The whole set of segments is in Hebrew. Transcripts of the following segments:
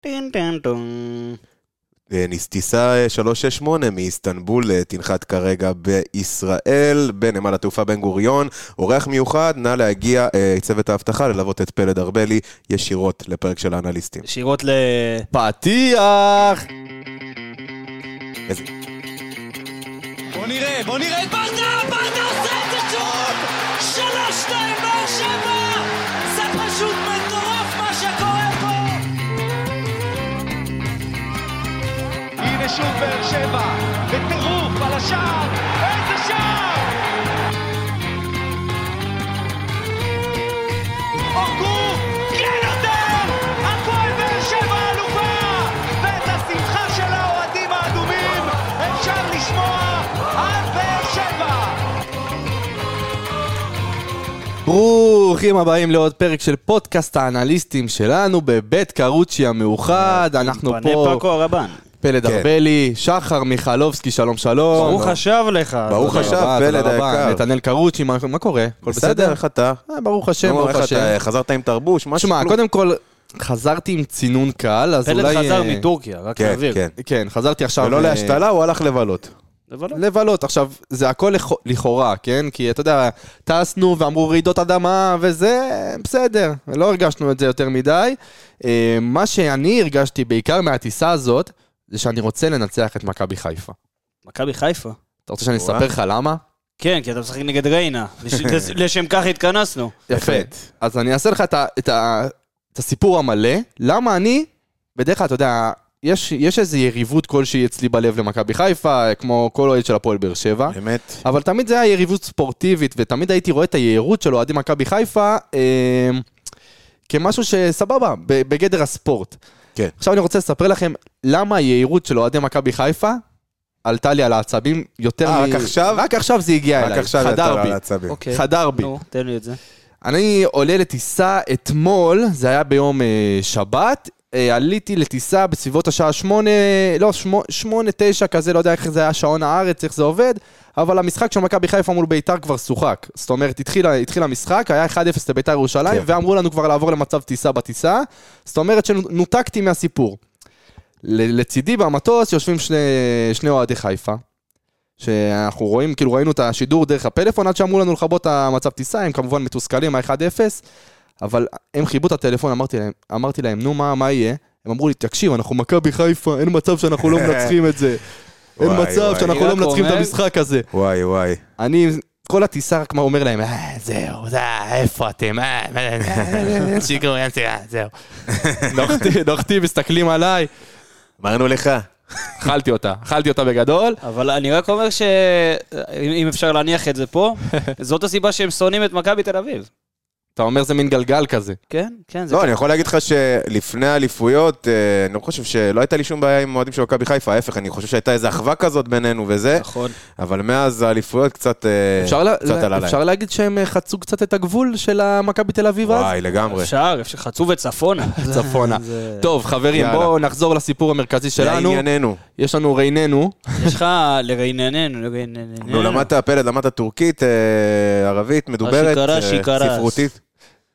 טין טין טון. אה, טיסה 368 אה, מאיסטנבול אה, תנחת כרגע בישראל, בנמל התעופה בן גוריון. אורח מיוחד, נא להגיע צוות האבטחה ללוות את פלד ארבלי ישירות לפרק של האנליסטים. ישירות לפתיח! בוא נראה, בוא נראה את ברדה, ברדה עושה את זה שוב! 3-2 הנה שוב באר שבע, בטירוף על השער, איזה שער! אורגו, כן יותר! הפועל באר שבע אלופה! ואת השמחה של האוהדים האדומים אפשר לשמוע על באר שבע! ברוכים הבאים לעוד פרק של פודקאסט האנליסטים שלנו בבית קרוצ'י המאוחד. אנחנו פני פה, פאקו הרבן. פלד כן. ארבלי, שחר מיכלובסקי, שלום שלום. ברוך השב לך. ברוך השב, פלד. היקר. נתנאל קרוצ'י, מה מה קורה? הכל בסדר, בסדר? איך אתה? אה, ברוך השם, נו, ברוך איך השם. אתה? חזרת עם תרבוש? משהו? שמע, כלום? קודם כל, חזרתי עם צינון קל, אז פלד אולי... חזר אה, מטורקיה, רק כן, להעביר. כן. כן, חזרתי עכשיו... ולא אה, להשתלה, הוא הלך לבלות. לא. לבלות. עכשיו, זה הכל לכ- לכאורה, כן? כי אתה יודע, טסנו ואמרו רעידות אדמה וזה, בסדר, לא הרגשנו את זה יותר מדי. מה שאני הרגשתי בעיקר מהטיסה הזאת, זה שאני רוצה לנצח את מכבי חיפה. מכבי חיפה. אתה רוצה שאני. אספר לך למה? כן, כי אתה משחק נגד ריינה. לש- לש- לשם כך התכנסנו. יפה. אז אני אעשה לך את, ה, את, ה, את הסיפור המלא, למה אני, בדרך כלל, אתה יודע, יש, יש איזו יריבות כלשהי אצלי בלב למכבי חיפה, כמו כל אוהד של הפועל באר שבע. באמת? אבל תמיד זה היה יריבות ספורטיבית, ותמיד הייתי רואה את היהירות של אוהדי מכבי חיפה אה, כמשהו שסבבה, בגדר הספורט. כן. עכשיו אני רוצה לספר לכם למה היהירות של אוהדי מכבי חיפה עלתה לי על העצבים יותר אה, רק עכשיו? רק עכשיו זה הגיע רק אליי, עכשיו חדר בי. על העצבים. אוקיי. חדר בי. נו, תן לי את זה. אני עולה לטיסה אתמול, זה היה ביום אה, שבת, אה, עליתי לטיסה בסביבות השעה שמונה, לא, שמו- שמונה, תשע כזה, לא יודע איך זה היה שעון הארץ, איך זה עובד, אבל המשחק של מכבי חיפה מול ביתר כבר שוחק. זאת אומרת, התחיל, התחיל המשחק, היה 1-0 לביתר ירושלים, כן. ואמרו לנו כבר לעבור למצב טיסה בטיסה, זאת אומרת שנותקתי מהסיפור. לצידי במטוס יושבים שני, שני אוהדי חיפה, שאנחנו רואים, כאילו ראינו את השידור דרך הפלאפון עד שאמרו לנו לכבות את המצב טיסה, הם כמובן מתוסכלים, ה-1-0, אבל הם חיבו את הטלפון, אמרתי להם, אמרתי להם, נו מה, מה יהיה? הם אמרו לי, תקשיב, אנחנו מכבי חיפה, אין מצב שאנחנו לא מנצחים את זה. אין וואי, מצב וואי. שאנחנו אני לא רק מנצחים את אומר- המשחק הזה. וואי וואי. אני כל הטיסה רק מה אומר להם, "אה, זהו, זה, איפה אתם, אה, אה, אה, זהו. נוחתי, נוחתי, מסתכלים עליי, אמרנו לך. אכלתי אותה, אכלתי אותה בגדול. אבל אני רק אומר שאם אפשר להניח את זה פה, זאת הסיבה שהם שונאים את מכבי תל אביב. אתה אומר זה מין גלגל כזה. כן, כן, זה לא. אני יכול להגיד לך שלפני האליפויות, אה, אני לא חושב שלא הייתה לי שום בעיה עם אוהדים של מכבי חיפה, ההפך, אני חושב שהייתה איזו אחווה כזאת בינינו וזה, נכון. אבל מאז האליפויות קצת אה, עלה להם. אפשר להגיד שהם אה, חצו קצת את הגבול של המכבי תל אביב אז? וואי, לגמרי. אפשר, אפשר, חצו וצפונה. צפונה. טוב, חברים. בואו נחזור לסיפור המרכזי שלנו. לענייננו. יש לנו רייננו. יש לך לרייננו, לרייננו. נו, למדת פלד, למדת טורקית, ערבית, מדוברת. ספרותית.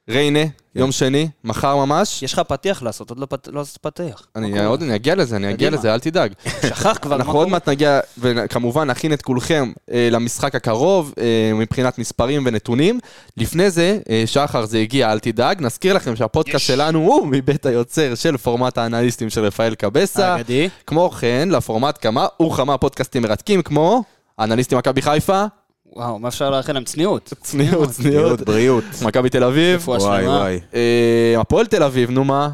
ריינה, יום שני, מחר ממש. יש לך פתיח לעשות, עוד לא פת- לא עשית פתיח. אני עוד אני אגיע לזה, אני אגיע. לזה, אל תדאג. שכח כבר, אנחנו עוד? מעט נגיע, וכמובן נכין את כולכם אה, למשחק הקרוב אה, מבחינת מספרים ונתונים. לפני זה, אה, שחר זה הגיע, אל תדאג. נזכיר לכם שהפודקאסט שלנו הוא מבית היוצר של פורמט האנליסטים של רפאל קבסה. אגדי. כמו כן, לפורמט כמה וכמה פודקאסטים מרתקים כמו אנליסטים מכבי חיפה, וואו, מה אפשר לאחל להם? צניעות. צניעות, צניעות, בריאות. מכבי תל אביב, רפואה וואי שלמה. וואי. אה, הפועל תל אביב, נו מה?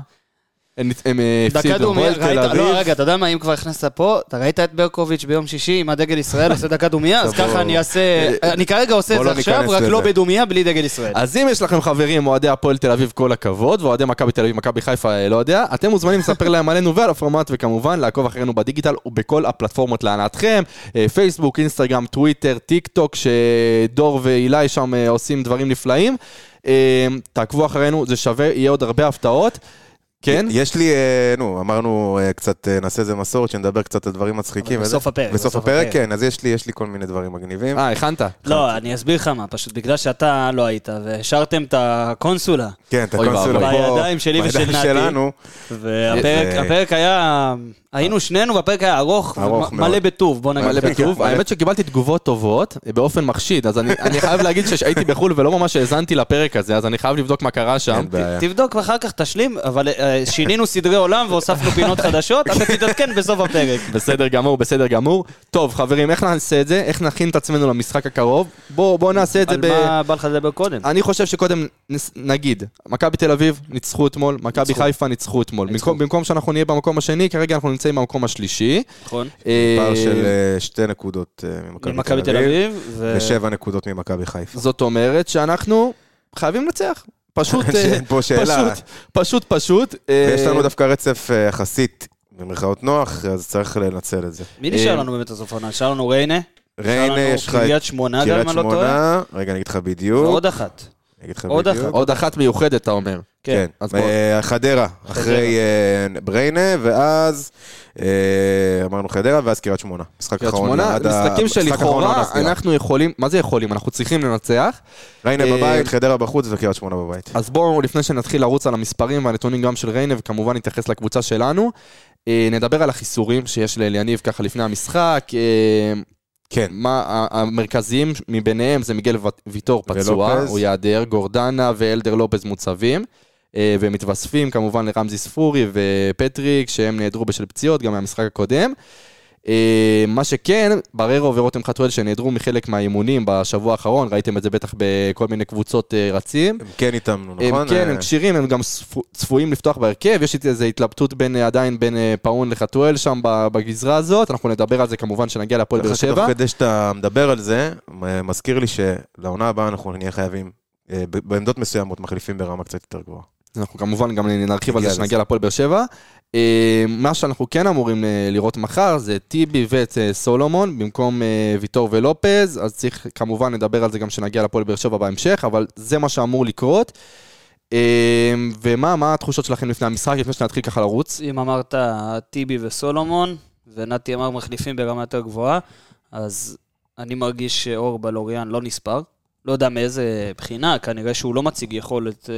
הם אה, הפסידו. הפועל תל ראית, אביב. לא רגע, אתה יודע מה, אם כבר הכנסת פה, אתה ראית את ברקוביץ' ביום שישי עם הדגל ישראל עושה דקה דומיה? אז ככה אני אעשה, אני כרגע עושה את בוא זה לא עכשיו, רק לא לזה. בדומיה, בלי דגל ישראל. אז אם יש לכם חברים, אוהדי הפועל תל אביב, כל הכבוד, ואוהדי מכבי תל אביב, מכבי חיפה, אה, לא יודע, אתם מוזמנים לספר להם עלינו ועל הפורמט, וכמובן לעקוב אחרינו בדיגיטל ובכל הפלטפורמות להנאתכם, אה, פייסבוק, אינסטגרם, טוויטר, טיק טוק, שדור ואילי שם אה, עושים דברים נפלאים. אה, תעקבו אחרינו, זה שווה, יהיה עוד הרבה הפתעות. כן? יש לי, אה, נו, אמרנו אה, קצת, אה, נעשה איזה מסורת, שנדבר קצת על דברים מצחיקים. בסוף. הפרק, בסוף הפרק. כן, אז יש לי, יש לי כל מיני דברים מגניבים. אה, הכנת? לא, אני אסביר לך מה, פשוט בגלל שאתה לא היית, והשארתם את הקונסולה כן, את הקונסולה. פה, בידיים שלי ושל נתי. שלנו. והפרק היה, היינו שנינו והפרק היה ארוך, מאוד. בטוב, בוא נגיד. מלא. בטוב. האמת שקיבלתי תגובות טובות באופן מחשיד, אז אני אני חייב להגיד שהייתי בחו"ל ולא ממש האזנתי לפרק הזה, אז אני חייב לבדוק מה קרה שם. תבדוק ואחר כך תשלים, אבל שינינו סדרי עולם והוספנו פינות חדשות, אתה תתעדכן בסוף הפרק. בסדר גמור, בסדר גמור. טוב, חברים, איך נעשה את זה? איך נכין את עצמנו למשחק הקרוב? בואו בואו נעשה את זה על ב... מה בא לך לדבר קודם? אני חושב שקודם נס- נגיד, מכבי תל אביב ניצחו אתמול, מכבי. חיפה ניצחו אתמול. במקום- במקום שאנחנו נהיה במקום השני, כרגע אנחנו נמצאים במקום השלישי. נכון? אה, פער של אה, שתי נקודות אה, ממכבי ממכבי תל אביב. ושבע נקודות ממכבי חיפה. זאת אומרת שאנחנו חייבים לנצח. פשוט, אה, שאין פה שאלה. פשוט, פשוט, פשוט. ויש אה, לנו דווקא רצף אה, יחסית, במרכאות נוח, אז צריך לנצל את זה. מי נשאר לנו באמת בסוף העונה? נשאר לנו ריינה? ריינה, יש לך את קריית לא. שמונה, רגע, אני אגיד לך בדיוק. ועוד אחת. אני אגיד לך עוד בדיוק. אחת. עוד אחת מיוחדת, אתה אומר. כן, אז בוא. אה, חדרה, אחרי אה, בריינה, ואז אה, אמרנו חדרה, ואז קריית שמונה. משחק קריית אחרון. שמונה, עד ה- משחקים שלכאורה הסדירה. אנחנו יכולים, מה זה יכולים? אנחנו צריכים לנצח. ריינה בבית, חדרה בחוץ וקריית שמונה בבית. אז בואו, לפני שנתחיל לרוץ על המספרים והנתונים גם של ריינה, וכמובן נתייחס לקבוצה שלנו, נדבר על החיסורים שיש לאליניב ככה לפני המשחק. כן. מה המרכזיים מביניהם זה מיגל ויטור פצוע, ולופז. הוא ייעדר, גורדנה ואלדר לופז מוצבים. אה, ומתווספים כמובן לרמזי ספורי ופטריק, שהם נעדרו בשל פציעות גם מהמשחק הקודם. אה, מה שכן, בררו ורותם חתואל שנעדרו מחלק מהאימונים בשבוע האחרון, ראיתם את זה בטח בכל מיני קבוצות אה, רצים. הם כן התאמנו, נכון? הם כן, אה, הם כשירים, הם גם צפו- צפויים לפתוח בהרכב, יש איזו התלבטות בין, עדיין בין פאון לחתואל שם בגזרה הזאת, אנחנו נדבר על זה כמובן כשנגיע להפועל באר שבע. תוך כדי שאתה מדבר על זה, מזכיר לי שלעונה הבאה אנחנו נהיה חייבים, בעמדות מסוימות, מחליפים ברמה קצת יותר גבוהה. אנחנו כמובן גם נרחיב על זה כשנגיע להפועל באר שבע. אה, מה שאנחנו כן אמורים אה, לראות מחר זה טיבי ואת אה, סולומון במקום ויטור ולופז, אז צריך כמובן לדבר על זה גם כשנגיע להפועל באר שבע בהמשך, אבל זה מה שאמור לקרות. ומה מה התחושות שלכם לפני המשחק, לפני שנתחיל ככה לרוץ? אם אמרת טיבי וסולומון, ונתי אמר מחליפים ברמה יותר גבוהה, אז אני מרגיש שאור בלוריאן לא נספר. לא יודע מאיזה בחינה, כנראה שהוא לא מציג יכולת...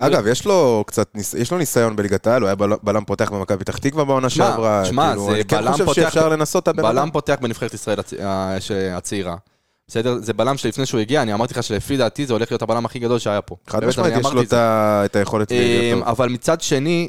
אה, אגב, יש לו קצת, יש לו ניסיון בליגת העל, הוא היה בל- בלם פותח במכבי פתח תקווה בעונה שעברה. שמע, כאילו, זה אני כן בלם חושב פותח- שאפשר לנסות את הבן בלם. פותח בנבחרת ישראל הצ- ה- ש- הצעירה. בסדר? זה בלם שלפני שהוא הגיע, אני אמרתי לך שלפי דעתי זה הולך להיות הבלם הכי גדול שהיה פה. חד משמעית, אני יש אמרתי לו את היכולת להיות טוב. אבל מצד שני,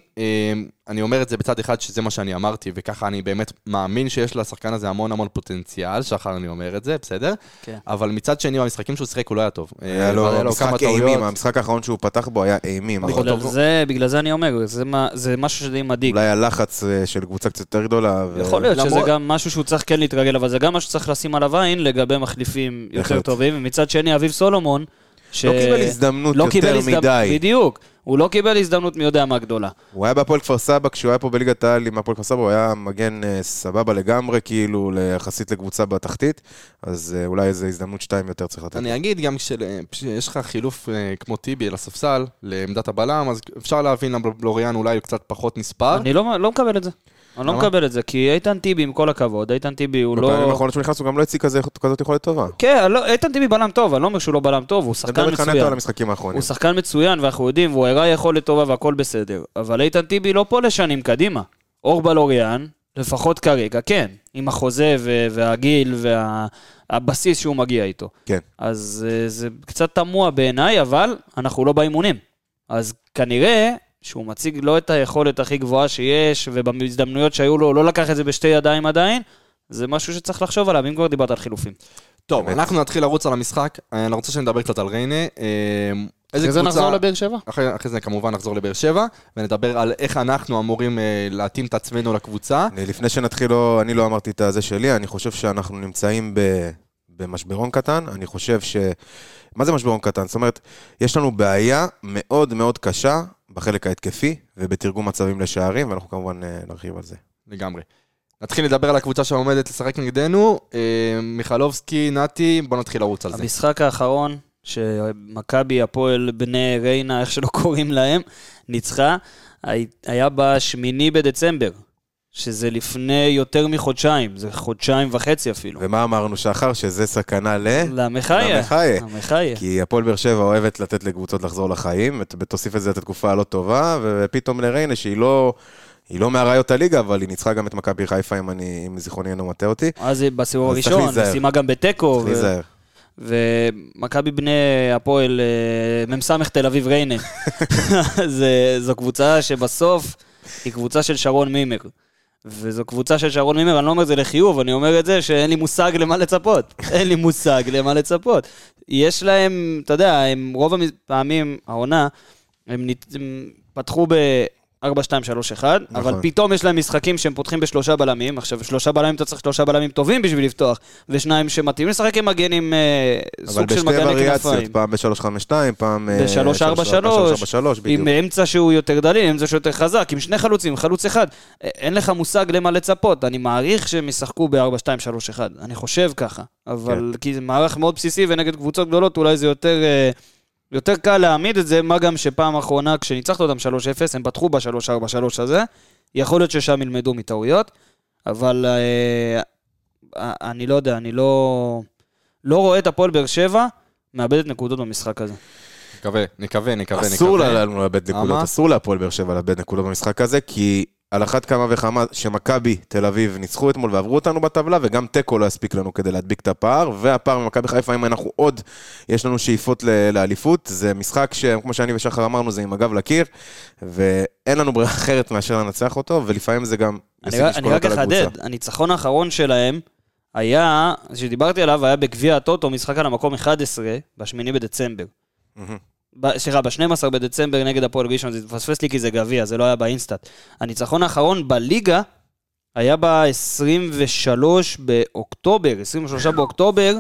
אני אומר את זה בצד אחד שזה מה שאני אמרתי, וככה אני באמת מאמין שיש לשחקן הזה המון המון פוטנציאל, שחר אני אומר את זה, בסדר? כן. אבל מצד שני, במשחקים שהוא שיחק הוא לא היה טוב. היה אה, לו כמה משחק טעויות. אימים, המשחק האחרון שהוא פתח בו היה אימים. בגלל טוב. זה, בגלל זה אני אומר, זה, מה, זה משהו שדי מדאיג. אולי הלחץ אה, של קבוצה קצת יותר גדולה. ו- יכול להיות שזה גם משהו שהוא צריך כן להתרגל, אבל זה גם משהו שצריך לשים עליו עין לגבי מחליפים יותר. טובים. ומצד שני, אביב סולומון, ש... לא קיבל הזדמנות לא קיבל יותר הזדמנות- מדי. בדיוק. הוא לא קיבל הזדמנות מי יודע מה גדולה. הוא היה בהפועל כפר סבא, כשהוא היה פה בליגת העל עם הפועל כפר סבא, הוא היה מגן אה, סבבה לגמרי, כאילו, יחסית לקבוצה בתחתית, אז אה, אולי איזו הזדמנות שתיים יותר צריך לתת. אני אגיד גם כשיש לך חילוף אה, כמו טיבי לספסל, לעמדת הבלם, אז אפשר להבין למה לוריאן אולי קצת פחות נספר. אני לא, לא מקבל את זה. אני לא? מקבל את זה, כי איתן טיבי, עם כל הכבוד, איתן טיבי הוא בפעמים לא... האחרונות שהוא נכנס הוא גם לא הציג כזאת יכולת טובה. כן, לא, איתן טיבי בלם טוב, אני לא אומר שהוא לא בלם טוב, הוא שחקן מצוין. הוא שחקן מצוין, ואנחנו יודעים, והוא הראה יכולת טובה והכל בסדר. אבל איתן טיבי לא פה לשנים קדימה. אור בלוריאן, לפחות כרגע, כן. עם החוזה והגיל והבסיס שהוא מגיע איתו. כן. אז אה, זה קצת תמוה בעיניי, אבל אנחנו לא באימונים. אז כנראה שהוא מציג לא את היכולת הכי גבוהה שיש, ובהזדמנויות שהיו לו, הוא לא לקח את זה בשתי ידיים עדיין. זה משהו שצריך לחשוב עליו, אם כבר דיברת על חילופים. טוב, באמת. אנחנו נתחיל לרוץ על המשחק. אה, אני רוצה שנדבר קצת על ריינה. אה, איזה אחרי זה קבוצה- נחזור לבאר שבע. אחרי, אחרי זה כמובן נחזור לבאר שבע, ונדבר על איך אנחנו אמורים אה, להתאים את עצמנו לקבוצה. אני- לפני שנתחיל, לא- אני לא אמרתי את הזה שלי, אני חושב שאנחנו נמצאים ב- במשברון קטן. אני חושב ש... מה זה משברון קטן? זאת אומרת, יש לנו בעיה מאוד מאוד קשה בחלק ההתקפי ובתרגום מצבים לשערים, ואנחנו כמובן אה, נרחיב על זה. לגמרי. נתחיל לדבר על הקבוצה שעומדת לשחק נגדנו. אה, מיכלובסקי, נתי, בוא נתחיל לרוץ על זה. המשחק האחרון, שמכבי, הפועל, בני ריינה, איך שלא קוראים להם, ניצחה, הי- היה בשמיני בדצמבר, שזה לפני יותר מחודשיים, זה חודשיים וחצי אפילו. ומה אמרנו, שחר? שזה סכנה ל... למחיה. למחיה. למחיה. כי הפועל באר שבע אוהבת לתת לקבוצות לחזור לחיים, ות- ותוסיף לזה את התקופה הלא טובה, ופתאום לריינה, שהיא לא... היא לא מאריות הליגה, אבל היא ניצחה גם את מכבי חיפה, אם אני, אם זיכרוני אינו מטעה אותי. אז בסיבוב הראשון. סיימה גם בתיקו. צריך להיזהר. ומכבי בני הפועל, אה, מ"ס תל אביב ריינה. זה- זו קבוצה שבסוף היא קבוצה של שרון מימר. וזו קבוצה של שרון מימר, אני לא אומר את זה לחיוב, אני אומר את זה שאין לי מושג למה לצפות. אין לי מושג למה לצפות. יש להם, אתה יודע, הם רוב הפעמים, העונה, הם, הם פתחו ב... 4, 2, 3, 1, אבל נכון. פתאום יש להם משחקים שהם פותחים בשלושה בלמים, עכשיו שלושה בלמים אתה צריך שלושה בלמים טובים בשביל לפתוח, ושניים שמתאימים לשחק עם מגנים, אה, אבל סוג של בשתי מגני וריאציות, כנפיים. פעם ב-352, פעם... אה, ב-3-4-3, 3-4-3, בדיוק. עם אמצע שהוא יותר דליל, אמצע שהוא יותר חזק, עם שני חלוצים, חלוץ אחד. א- אין לך מושג למה לצפות, אני מעריך שהם ישחקו ב-4-2-3-1, אני חושב ככה. אבל כן. כי זה מערך מאוד בסיסי ונגד קבוצות גדולות אולי זה יותר... אה, יותר קל להעמיד את זה, מה גם שפעם האחרונה כשניצחת אותם 3-0, הם פתחו ב-3-4-3 הזה. יכול להיות ששם ילמדו מטעויות, אבל אה, אה, אני לא יודע, אני לא, לא רואה את הפועל באר שבע מאבדת נקודות במשחק הזה. נקווה, נקווה, נקווה, נקווה. אסור לנו לאבד נקודות, למה? אסור להפועל באר שבע לאבד נקודות במשחק הזה, כי על אחת כמה וכמה שמכבי תל אביב ניצחו אתמול ועברו אותנו בטבלה, וגם תיקו לא יספיק לנו כדי להדביק את הפער, והפער ממכבי חיפה, אם אנחנו עוד, יש לנו שאיפות לאליפות, זה משחק שכמו שאני ושחר אמרנו, זה עם הגב לקיר, ואין לנו ברירה אחרת מאשר לנצח אותו, ולפעמים זה גם אני, רק- אני אחדד. הניצחון האחרון שלהם היה, שדיברתי עליו, היה בגביע הטוטו, משחק על המקום 11, ב-8 בדצמבר. סליחה, ב-12 בדצמבר נגד הפועל ראשון, זה התפספס לי כי זה גביע, זה לא היה באינסטאט. הניצחון האחרון בליגה היה ב-23 באוקטובר, 23 באוקטובר,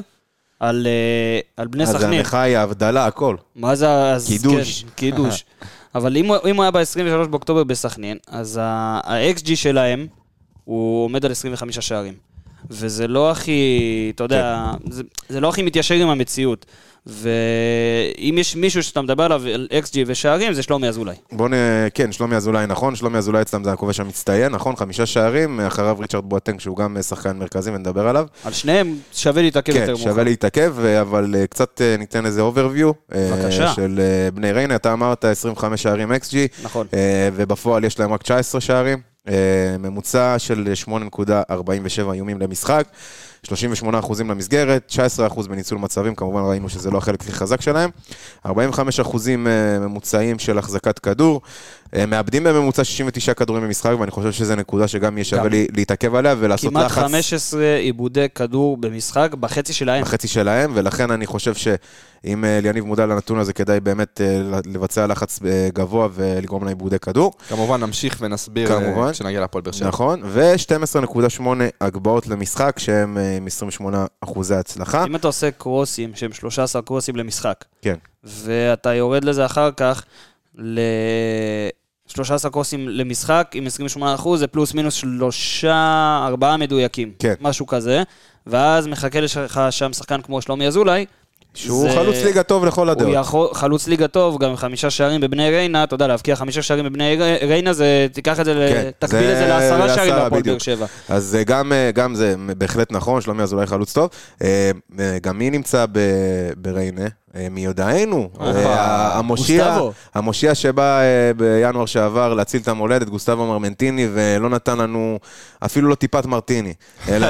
על, אה, על בני אז זה סכנין. המחאה, ההבדלה, הכל. מה זה. אז קידוש. כן, קידוש. אבל אם, אם הוא היה ב-23 באוקטובר בסכנין, אז ה-XG שלהם, הוא עומד על 25 שערים. וזה לא הכי, אתה יודע, זה, זה לא הכי מתיישר עם המציאות. ואם יש מישהו שאתה מדבר עליו על XG ושערים, זה שלומי אזולאי. בוא נ... כן, שלומי אזולאי נכון, שלומי אזולאי אצלם זה הכובש המצטיין, נכון? חמישה שערים, אחריו ריצ'רד בואטנג שהוא גם שחקן מרכזי ונדבר עליו. על שניהם שווה להתעכב כן, יותר שווה מאוחר. להתעכב, אה, אבל אה, קצת אה, ניתן איזה overview. בבקשה. של אה, בני ריינה, אתה אמרת 25 שערים XG, נכון. אה, ובפועל יש להם רק 19 שערים. אה, ממוצע של 8.47 איומים למשחק, 38 אחוזים למסגרת, 19 אחוז בניצול מצבים, כמובן ראינו שזה לא החלק הכי חזק שלהם, 45 אחוזים אה, ממוצעים של החזקת כדור, אה, מאבדים בממוצע 69 כדורים במשחק, ואני חושב שזו נקודה שגם יהיה שווה. לי- להתעכב עליה ולעשות כמעט לחץ 15 עיבודי כדור במשחק בחצי שלהם. בחצי שלהם, ולכן אני חושב שאם אה, ליניב מודע לנתון הזה, כדאי באמת אה, לבצע לחץ אה, גבוה ולגרום להם עיבודי כדור. כמובן נמשיך ונסביר כמובן. כשנגיע להפועל באר שבע. נכון, ו-12.8 הגבהות למשחק, שהם עם 28 אחוזי הצלחה. אם אתה עושה קרוסים, שהם 13 קרוסים למשחק, כן, ואתה יורד לזה אחר כך ל-13 קרוסים למשחק עם 28 אחוז, זה פלוס מינוס שלושה, ארבעה מדויקים. כן. משהו כזה. ואז מחכה לך שם שחקן כמו שלומי אזולאי. שהוא זה- חלוץ ליגה טוב לכל הוא הדעות. יכול, חלוץ ליגה טוב, גם עם חמישה שערים בבני ריינה, אתה יודע, להבקיע חמישה שערים בבני ריינה, זה, תיקח את זה, כן, תקביל זה את זה לעשרה שערים בהפועל באר. שבע. אז זה גם, אה, גם זה בהחלט נכון, שלומי אזולאי חלוץ טוב. אה, אה, גם מי נמצא ב- בריינה? אה, מיודענו. אה, המושיע, שבא אה, בינואר שעבר להציל את המולדת, גוסטבו מרמנטיני, ולא נתן לנו אפילו לא טיפת מרטיני, אלא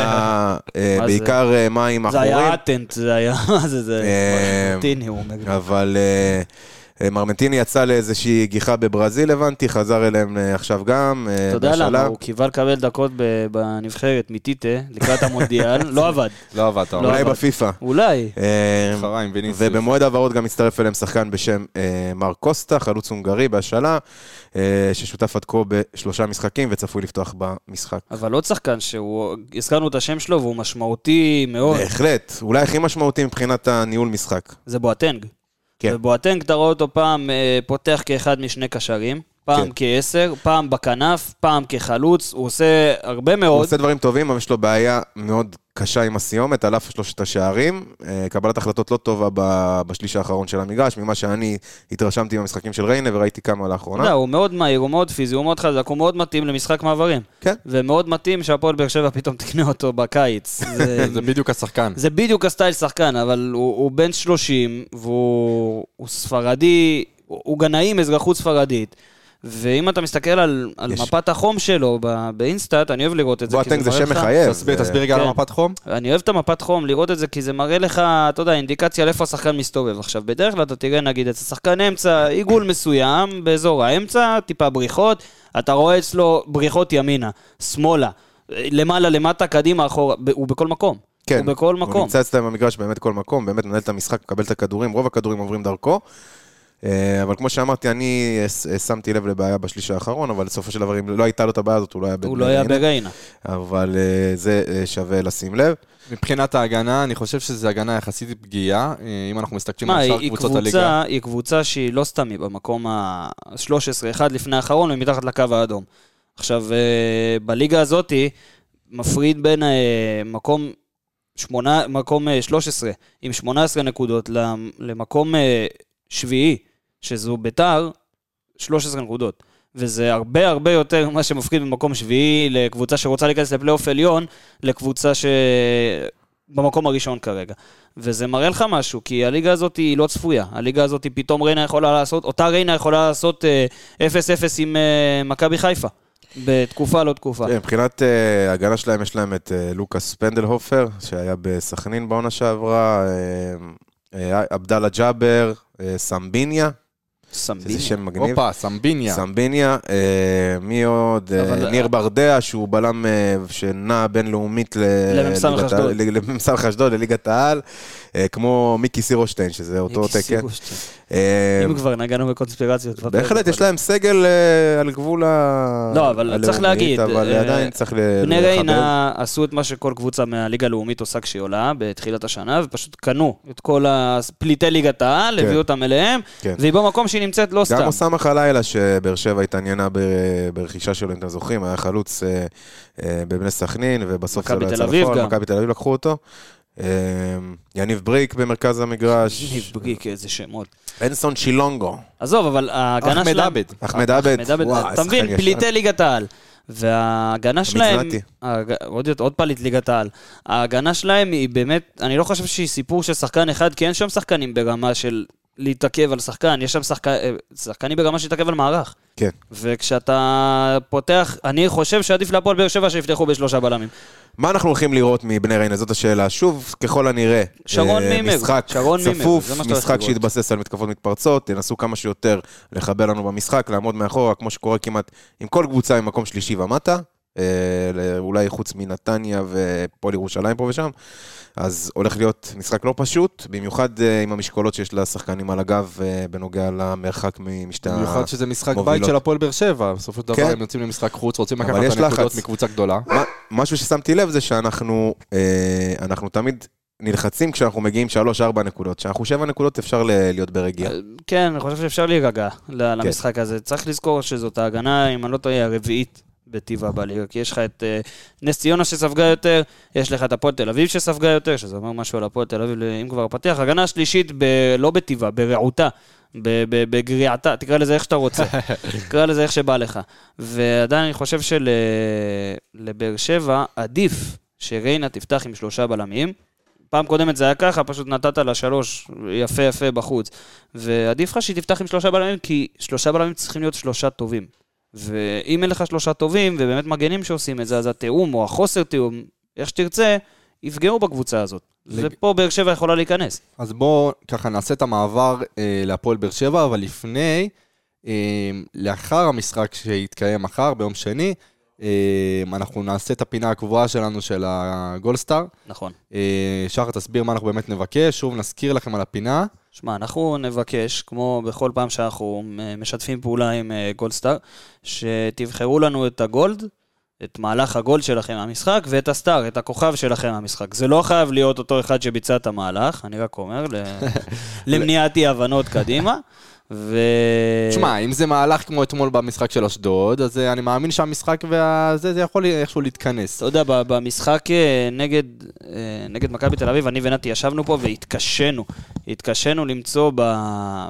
זה? בעיקר מים זה עכורים. היה אטנט, זה היה, מה זה, זה, מרטיני, הוא אומר. אבל מרמנטיני יצא לאיזושהי גיחה בברזיל, הבנתי, חזר אליהם אה, עכשיו גם. אה, אתה יודע. למה, הוא קיבל לקבל דקות ב- בנבחרת מטיטה לקראת המונדיאל, לא עבד. לא עבד, לא. אולי בפיפא. אולי. אה. ובמועד העברות גם הצטרף אליהם שחקן בשם אה, מר קוסטה, חלוץ הונגרי בהשאלה, אה, ששותף עד כה בשלושה משחקים וצפוי לפתוח במשחק. אבל עוד שחקן שהוא, הזכרנו את השם שלו והוא משמעותי מאוד, בהחלט, אולי הכי משמעותי מבחינת הניהול משחק. זה בואטנג. כן. ובואטנג, אתה רואה אותו פעם אה, פותח כאחד משני קשרים, פעם כן. כעשר, פעם בכנף, פעם כחלוץ, הוא עושה הרבה הוא מאוד. עושה דברים טובים, אבל יש לו בעיה מאוד קשה עם הסיומת, על אף שלושת השערים. אה, קבלת החלטות לא טובה בשליש האחרון של המגרש, ממה שאני התרשמתי במשחקים של ריינה וראיתי כמה אתה יודע, לאחרונה. הוא מאוד מהיר, הוא מאוד פיזי, הוא מאוד חזק, הוא מאוד מתאים למשחק מעברים. כן. ומאוד מתאים שהפועל באר שבע פתאום תקנה אותו בקיץ. זה- זה בדיוק השחקן. זה בדיוק הסטייל שחקן, אבל הוא, הוא בן 30, והוא הוא ספרדי, הוא, הוא גנאי עם אזרחות ספרדית. ואם אתה מסתכל על, על יש- מפת החום שלו ב- באינסטאט, אני אוהב לראות את זה. בואטנג זה מראה שם לך- מחייב. תסביר, זה- תסביר רגע על כן. המפת חום. אני אוהב את המפת חום, לראות את זה, כי זה מראה לך, אתה יודע, אינדיקציה על איפה השחקן מסתובב. עכשיו, בדרך כלל אתה תראה, נגיד, אצל שחקן אמצע, עיגול מסוים, באזור האמצע, טיפה בריחות, אתה רואה אצלו בריחות ימינה, שמאלה, למעלה, למטה, קדימה, אחורה, ב- הוא בכל מקום. כן, הוא בכל הוא מקום. נמצא אצלם במגרש באמת כל מקום, באמת מנהל את המשחק, מקבל את הכדורים, רוב הכדורים עוברים דרכו. אה, אבל כמו שאמרתי, אני אה, אה, שמתי לב לבעיה בשליש האחרון, אבל בסופו של דבר, אם לא הייתה לו את הבעיה הזאת, הוא לא היה הוא לא היה. בריינה. אבל זה שווה לשים לב. מבחינת ההגנה, אני חושב שזו הגנה יחסית פגיעה, אם אנחנו מסתכלים מה, על שאר קבוצות קבוצה, הליגה. היא קבוצה שהיא לא סתם, היא במקום ה-13, אחד לפני האחרון ומתחת לקו האדום. עכשיו, בליגה הזאתי, מפריד בין מקום, שמונה, מקום אה, 13 עם 18 נקודות למ- למקום שביעי, שזו ביתר, 13 נקודות. וזה הרבה הרבה יותר ממה שמפחיד במקום שביעי לקבוצה שרוצה להיכנס לפלייאוף עליון, לקבוצה ש... במקום הראשון כרגע. וזה מראה לך משהו, כי הליגה הזאת היא לא צפויה. הליגה הזאת פתאום ריינה יכולה לעשות, אותה ריינה יכולה לעשות אה, 0-0 עם אה, מכבי חיפה. בתקופה לא תקופה. כן, מבחינת אה, ההגנה שלהם, יש להם את אה, לוקאס פנדלהופר, שהיה בסכנין בעונה שעברה, אה, אה, עבדאללה ג'אבר, אה, סמביניה, סמביני. שזה שם מגניב. הופה, סמביניה. סמביניה, אה, מי עוד? אה, אבל- ניר ברדע, שהוא בלם אה, שנע בינלאומית ל- למ"ס ליגת אשדוד. העל- ל- למ"ס אשדוד, לליגת העל, אה, כמו מיקי סירושטיין, שזה אותו תקן. אה, אם כבר נגענו בקונספירציות. בהחלט, יש להם סגל אה, על גבול ה... לא, אבל צריך להגיד, אבל אה, עדיין צריך ל- בני. ריינה עשו את מה שכל קבוצה מהליגה הלאומית עושה כשהיא עולה בתחילת השנה, ופשוט קנו את כל הפליטי ליגת העל, כן. הביאו אותם אליהם, כן. והיא במקום שהיא נמצאת לא גם סתם. אוסאמה חלילה, שבאר שבע התעניינה ברכישה שלו, אם אתם זוכרים, היה חלוץ אה, אה, בבני סכנין, ובסוף זה מכבי לא תל יצא אביב לפועל, גם. מכבי תל אביב לקחו אותו. אה, יניב בריק במרכז המגרש, ניב בגיק, איזה שמות. אנסון שילונגו, עזוב, אבל ההגנה שלהם... אחמד עבד, אחמד עבד, וואו, אתה מבין, פליטי. ליגת העל. וההגנה שלהם, עוד יותר- עוד פליט ליגת העל, ההגנה שלהם היא באמת, אני לא חושב שהיא סיפור של שחקן אחד, כי אין שם שחקנים ברמה של להתעכב על שחקן, יש שם שחקן, אה, שחקנים ברמה של להתעכב על מערך. כן. וכשאתה פותח, אני חושב שעדיף להפועל באר שבע שיפתחו בשלושה בלמים. מה אנחנו הולכים לראות מבני ריינה? זאת השאלה. שוב, ככל הנראה, שרון אה, מימר, משחק שרון מימר, צפוף, הולך משחק. שהתבסס על מתקפות מתפרצות, תנסו כמה שיותר לחבל לנו במשחק, לעמוד מאחורה, כמו שקורה כמעט עם כל קבוצה ממקום שלישי ומטה. אה, אולי חוץ מנתניה ופועל ירושלים פה ושם, אז הולך להיות משחק לא פשוט, במיוחד אה, עם המשקולות שיש לשחקנים על הגב אה, בנוגע למרחק משתי ה... במיוחד שזה משחק בית. של הפועל באר שבע, בסופו של דבר כן. הם יוצאים למשחק חוץ, רוצים אבל לקחת יש את הנקודות לחץ. מקבוצה גדולה. מה- משהו ששמתי לב זה שאנחנו אה, אנחנו תמיד נלחצים כשאנחנו מגיעים 3-4 נקודות. כשאנחנו 7 נקודות אפשר להיות ברגיעה. כן, אני חושב שאפשר להירגע כן. למשחק הזה. צריך לזכור שזאת ההגנה, אם אני לא טועה, הרביעית בטבעה בליגה, כי יש לך את אה, נס ציונה שספגה יותר, יש לך את הפועל תל אביב שספגה יותר, שזה אומר משהו על הפועל תל אביב, אם כבר פתח. הגנה השלישית, ב- לא בטבעה, ברעותה. בגריעתה, תקרא לזה איך שאתה רוצה, תקרא לזה איך שבא לך. ועדיין אני חושב שלבאר שבע עדיף שריינה תפתח עם שלושה בלמים. פעם קודמת זה היה ככה, פשוט נתת לה שלוש יפה יפה בחוץ. ועדיף לך שהיא תפתח עם שלושה בלמים, כי שלושה בלמים צריכים להיות שלושה טובים. ואם אין לך שלושה טובים, ובאמת מגנים שעושים את זה, אז התיאום או החוסר תיאום, איך שתרצה, יפגעו בקבוצה הזאת. לג- ופה באר שבע יכולה להיכנס. אז בואו ככה נעשה את המעבר אה, להפועל באר שבע, אבל לפני, אה, לאחר המשחק שיתקיים מחר, ביום שני, אה, אנחנו נעשה את הפינה הקבועה שלנו של הגולדסטאר. נכון. אה, שחר, תסביר מה אנחנו באמת נבקש, שוב נזכיר לכם על הפינה. שמע, אנחנו נבקש, כמו בכל פעם שאנחנו אה, משתפים פעולה עם אה, גולדסטאר, שתבחרו לנו את הגולד, את מהלך הגולד שלכם מהמשחק, ואת הסטאר, את הכוכב שלכם מהמשחק. זה לא חייב להיות אותו אחד שביצע את המהלך, אני רק אומר, למניעת אי הבנות קדימה. ו... תשמע, אם זה מהלך כמו אתמול במשחק של אשדוד, אז אה, אני מאמין שהמשחק והזה, זה יכול איכשהו להתכנס. אתה יודע, במשחק אה, נגד, אה, נגד מכבי תל אביב, אני ונתי ישבנו פה והתקשינו. התקשינו למצוא ב,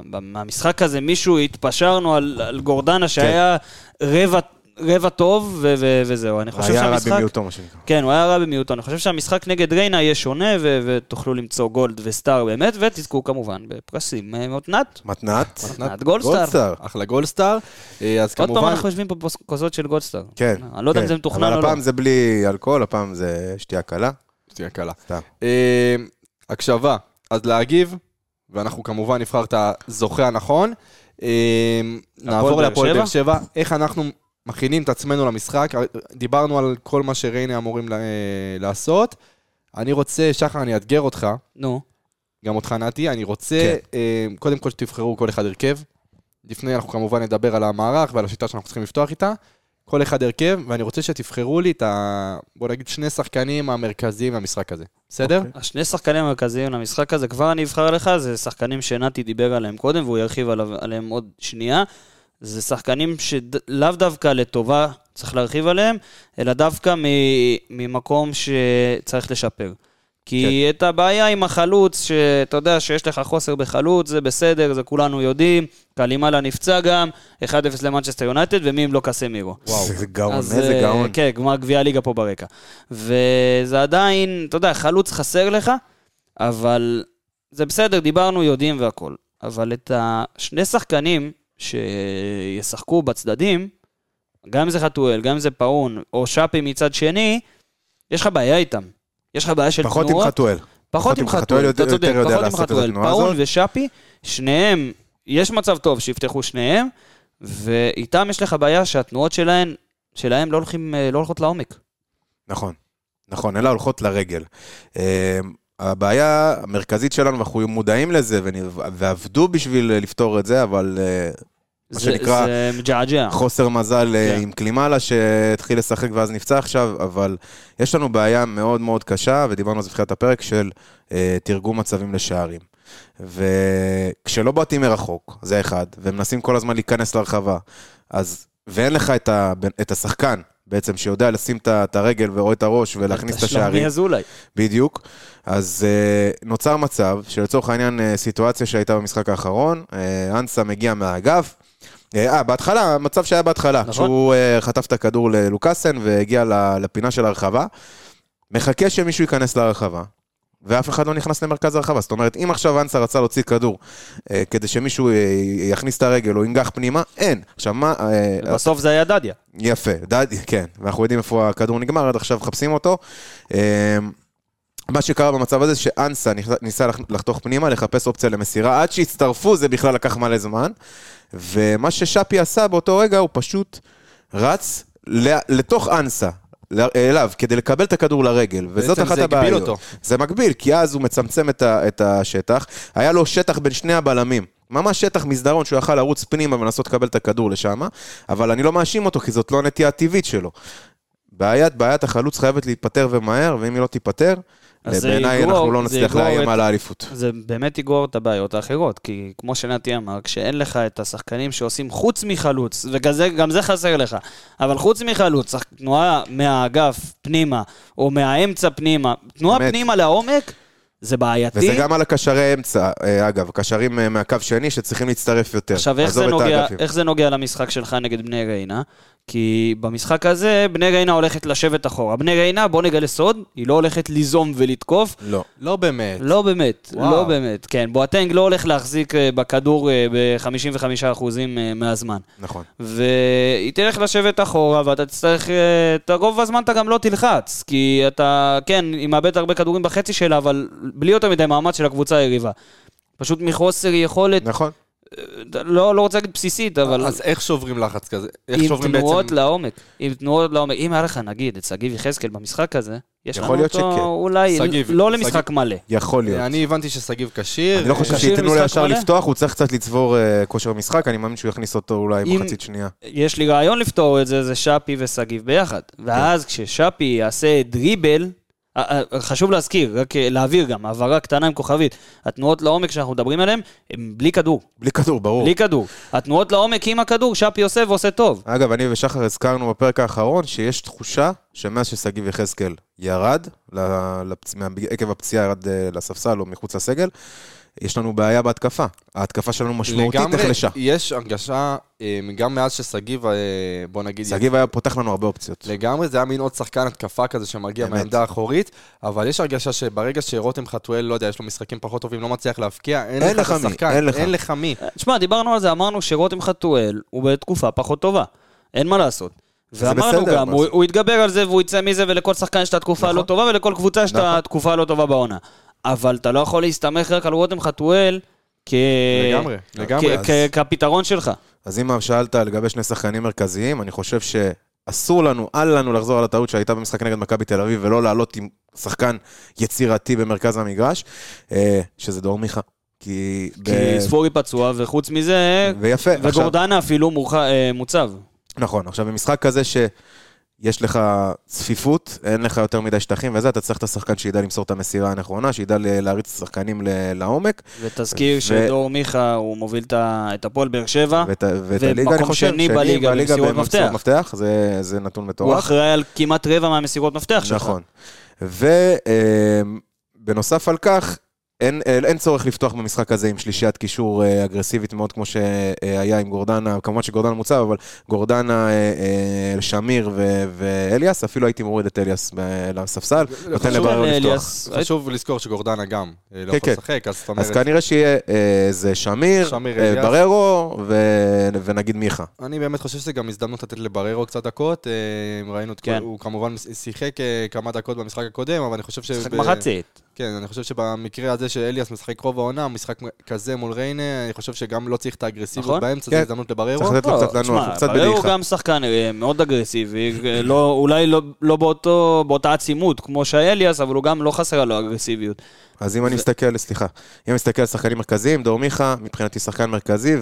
ב, מהמשחק הזה מישהו, התפשרנו על, על גורדנה שהיה רבע, רבע טוב ו, ו, וזהו. אני חושב היה רע שהמשחק... במיעוטו, מה שנקרא. כן, הוא היה רע במיעוטו. אני חושב שהמשחק נגד ריינה יהיה שונה ו- ותוכלו למצוא גולדסטאר באמת, ותזכו כמובן בפרסים אה, מאותנת. מתנת. מתנת גולדסטאר. גולדסטאר. אחלה גולדסטאר. אה, אז עוד פעם כמובן, אנחנו יושבים פה בכוסות של גולדסטאר. כן. אני לא יודע אם כן. זה מתוכנן אבל או לא. הפעם זה בלי אלכוהול, הפעם זה שתייה קלה. שתייה קלה. סתם. אה, הקשבה, אז להגיב, ואנחנו כמובן נבחר את הזוכה הנכון. נעבור להפועל? באר שבע, איך אנחנו מכינים את עצמנו למשחק. דיברנו על כל מה שריינה אמורים לה- לעשות. אני רוצה, שחר, אני אאתגר אותך, נו. גם אותך נתי, אני רוצה כן. אה, קודם כל שתבחרו כל אחד הרכב. לפני אנחנו כמובן נדבר על המערך ועל השיטה שאנחנו צריכים לפתוח איתה. כל אחד הרכב, ואני רוצה שתבחרו לי את ה... בוא נגיד שני שחקנים המרכזיים למשחק הזה. בסדר? אוקיי. השני שחקנים המרכזיים למשחק הזה, כבר אני אבחר לך, זה שחקנים שנתי דיבר עליהם קודם, והוא ירחיב עליו, עליהם עוד שנייה. זה שחקנים שלאו דווקא לטובה צריך להרחיב עליהם, אלא דווקא מ- ממקום שצריך לשפר. כי את הבעיה עם החלוץ, שאתה יודע שיש לך חוסר בחלוץ, זה בסדר, זה כולנו יודעים. קלימאלה נפצע גם, 1-0 למנצ'סטר יונייטד, ומי אם לא קסמירו. וואו. איזה גאון, איזה אה, גאון. כן, גמר גביע הליגה פה ברקע. וזה עדיין, אתה יודע, חלוץ חסר לך, אבל זה בסדר, דיברנו, יודעים והכול. אבל את השני שחקנים שישחקו בצדדים, גם אם זה חתואל, גם אם זה פאון, או שפי מצד שני, יש לך בעיה איתם. יש לך בעיה של פחות תנועות. עם חתואל. פחות עם חתואל, אתה צודק, יודע פחות עם חתואל. פאון. ושפי, שניהם, יש מצב טוב שיפתחו שניהם, ואיתם יש לך בעיה שהתנועות שלהם, שלהם לא, הולכים, אה, לא הולכות לעומק. נכון, נכון, אלא הולכות לרגל. אה, הבעיה המרכזית שלנו, ואנחנו מודעים לזה, ועבדו בשביל לפתור את זה, אבל אה, מה זה- שנקרא, זה מג'עג'ע. חוסר מזל אה, כן. עם קלימאלה שהתחיל לשחק ואז נפצע עכשיו, אבל יש לנו בעיה מאוד מאוד קשה, ודיברנו על זה בתחילת הפרק, של אה, תרגום מצבים לשערים. וכשלא בועטים מרחוק, זה אחד, ומנסים כל הזמן להיכנס לרחבה, אז, ואין לך את, ה, את השחקן בעצם שיודע לשים את הרגל ורואה את הראש ולהכניס את השערים. שלומי אזולאי. בדיוק. אז uh, נוצר מצב שלצורך העניין uh, סיטואציה שהייתה במשחק האחרון, uh, אנסה מגיע מהאגף. אה, בהתחלה, המצב שהיה בהתחלה, נכון. שהוא חטף את הכדור ללוקאסן והגיע לפינה של הרחבה, מחכה שמישהו ייכנס לרחבה, ואף אחד לא נכנס למרכז הרחבה. זאת אומרת, אם עכשיו אנסה רצה להוציא כדור כדי שמישהו יכניס את הרגל או ינגח פנימה, אין. עכשיו מה... בסוף זה היה דדיה. יפה, דדי, כן, ואנחנו יודעים איפה הכדור נגמר, עד עכשיו מחפשים אותו. אמ, מה שקרה במצב הזה, שאנסה ניסה לח- לחתוך פנימה, לחפש אופציה למסירה, עד שהצטרפו זה בכלל לקח מלא זמן. ומה ששאפי עשה באותו רגע, הוא פשוט רץ לתוך אנסה. אליו, כדי לקבל את הכדור לרגל, וזאת בעצם אחת זה הגביל הבעיות. אותו. זה מגביל, כי אז הוא מצמצם את, ה, את השטח. היה לו שטח בין שני הבלמים. ממש שטח מסדרון שהוא יכל לרוץ פנימה ולנסות לקבל את הכדור לשם, אבל אני לא מאשים אותו, כי זאת לא הנטייה הטבעית שלו. בעיית, בעיית החלוץ חייבת להיפתר ומהר, ואם היא לא תיפתר, בעיניי אנחנו לא נצליח לאיים על האליפות. זה באמת יגרור את הבעיות האחרות, כי כמו שנתי אמר, כשאין לך את השחקנים שעושים חוץ מחלוץ, וגם זה, חסר לך, אבל חוץ מחלוץ, תנועה מהאגף פנימה, או מהאמצע פנימה, תנועה באמת. פנימה לעומק, זה בעייתי. וזה גם על הקשרי אמצע, אה, אגב, קשרים אה, מהקו שני שצריכים להצטרף יותר. עכשיו, איך זה, נוגע. איך זה נוגע למשחק שלך נגד בני ריינה? כי במשחק הזה, בני ריינה הולכת לשבת אחורה. בני ריינה, בוא נגלה סוד, היא לא הולכת ליזום ולתקוף, לא. לא באמת. לא באמת, וואו. לא באמת. כן, בואטנג לא הולך להחזיק אה, בכדור ב-55% אה, מהזמן. נכון. והיא תלך לשבת אחורה, ואתה תצטרך, אה, את רוב הזמן אתה גם לא תלחץ, כי אתה, כן, היא מאבדת הרבה כדורים בחצי שלה, אבל בלי יותר מדי מאמץ של הקבוצה היריבה. פשוט מחוסר יכולת, נכון. לא, לא רוצה להגיד בסיסית, אבל אז איך שוברים לחץ כזה? איך עם שוברים תנועות בעצם... לעומק. עם תנועות לעומק. אם היה לך, נגיד, את שגיב יחזקאל במשחק הזה, יש לנו אותו שכן. אולי שגיב, לא שגיב. למשחק מלא. יכול להיות. אני הבנתי ששגיב כשיר. אני לא חושב אה, שייתנו לו ישר? לפתוח, הוא צריך קצת לצבור אה, כושר משחק, אני מאמין שהוא יכניס אותו אולי אם- במחצית שנייה. יש לי רעיון לפתור את זה, זה שפי ושגיב ביחד. ואז כששפי יעשה דריבל, אה, אה, חשוב להזכיר, רק אה, להעביר גם, הבהרה קטנה עם כוכבית. התנועות לעומק שאנחנו מדברים עליהן, הן בלי כדור. בלי כדור, ברור. בלי כדור. התנועות לעומק עם הכדור, שפי עושה ועושה טוב. אגב, אני ושחר הזכרנו בפרק האחרון שיש תחושה שמאז ששגיב יחזקאל ירד, לפצ... עקב הפציעה ירד אה, לספסל או מחוץ לסגל, יש לנו בעיה בהתקפה. ההתקפה שלנו משמעותית נחלשה. יש הרגשה, אה, גם מאז ששגיב, אה, בוא נגיד, שגיב היה פותח לנו הרבה אופציות. לגמרי, זה היה מין עוד שחקן התקפה כזה שמגיע באמת. מהעמדה האחורית, אבל יש הרגשה שברגע שרותם חתואל, לא יודע, יש לו משחקים פחות טובים, לא מצליח להבקיע, אין אין לך את השחקן, אין לך. אין לך מי. תשמע, דיברנו על זה, אמרנו שרותם חתואל הוא בתקופה פחות טובה. אין מה לעשות. זה ואמרנו בסדר, גם, הוא, הוא יתגבר על זה והוא יצא מזה, ולכל שחקן יש את התקופה נכון. הלא טובה, ולכל קבוצה יש את נכון. התקופה הלא טובה בעונה. אבל אתה לא יכול להסתמך רק על רותם חתואל כ... לגמרי, לגמרי. כ- כ- כפתרון שלך. אז אם שאלת לגבי שני שחקנים מרכזיים, אני חושב שאסור לנו, אל לנו לחזור על הטעות שהייתה במשחק נגד מכבי תל אביב, ולא לעלות עם שחקן יצירתי במרכז המגרש, אה, שזה דור מיכה. כי... ב- כי ספורי פצוע, וחוץ מזה, ויפה. עכשיו- וגורדנה אפילו מורח- אה, מוצב. נכון, עכשיו במשחק כזה שיש לך צפיפות, אין לך יותר מדי שטחים וזה, אתה צריך את השחקן שידע למסור את המסירה הנכונה, שידע להריץ את השחקנים ל- לעומק, ותזכיר ו- שדור מיכה, הוא מוביל את הפועל באר שבע. ואת, הליגה, אני חושב, שני בליגה במסירות מפתח. מפתח, זה, זה נתון הוא מטורף. אחראי על כמעט רבע מהמסירות מפתח שלך. נכון. ובנוסף על כך, אין, אה, אין צורך לפתוח במשחק הזה עם שלישיית קישור אה, אגרסיבית מאוד כמו שהיה עם גורדנה, כמובן שגורדנה מוצב, אבל גורדנה, אה, שמיר ו- ואליאס, אפילו הייתי מוריד את אליאס לספסל, נותן לברר לפתוח. אליאס, חשוב לזכור שגורדנה גם לא כן, יכול כן. לשחק, אז זאת אז אומרת, כנראה שיהיה אה, זה שמיר, שמיר. בררו ו- ונגיד מיכה. אני באמת חושב שזה גם הזדמנות לתת לבררו קצת דקות. ראינו את כל... כן. הוא כמובן שיחק כמה דקות במשחק הקודם, אבל אני חושב ש... מחצית. כן, אני חושב שבמקרה הזה שאליאס משחק רוב העונה, משחק כזה מול ריינה, אני חושב שגם לא צריך את האגרסיביות נכון. באמצע, כן. זו הזדמנות לבררו. צריך לתת לו קצת לנוח, הוא קצת בררו הוא בדעיכה. גם שחקן אה, מאוד אגרסיבי, לא- אולי לא- לא באותו- באותה עצימות כמו שאליאס, אבל הוא גם לא חסרה לו אגרסיביות. אז אם אני מסתכל, סליחה, אם אני מסתכל על שחקנים מרכזיים, דור מיכה, מבחינתי שחקן מרכזי,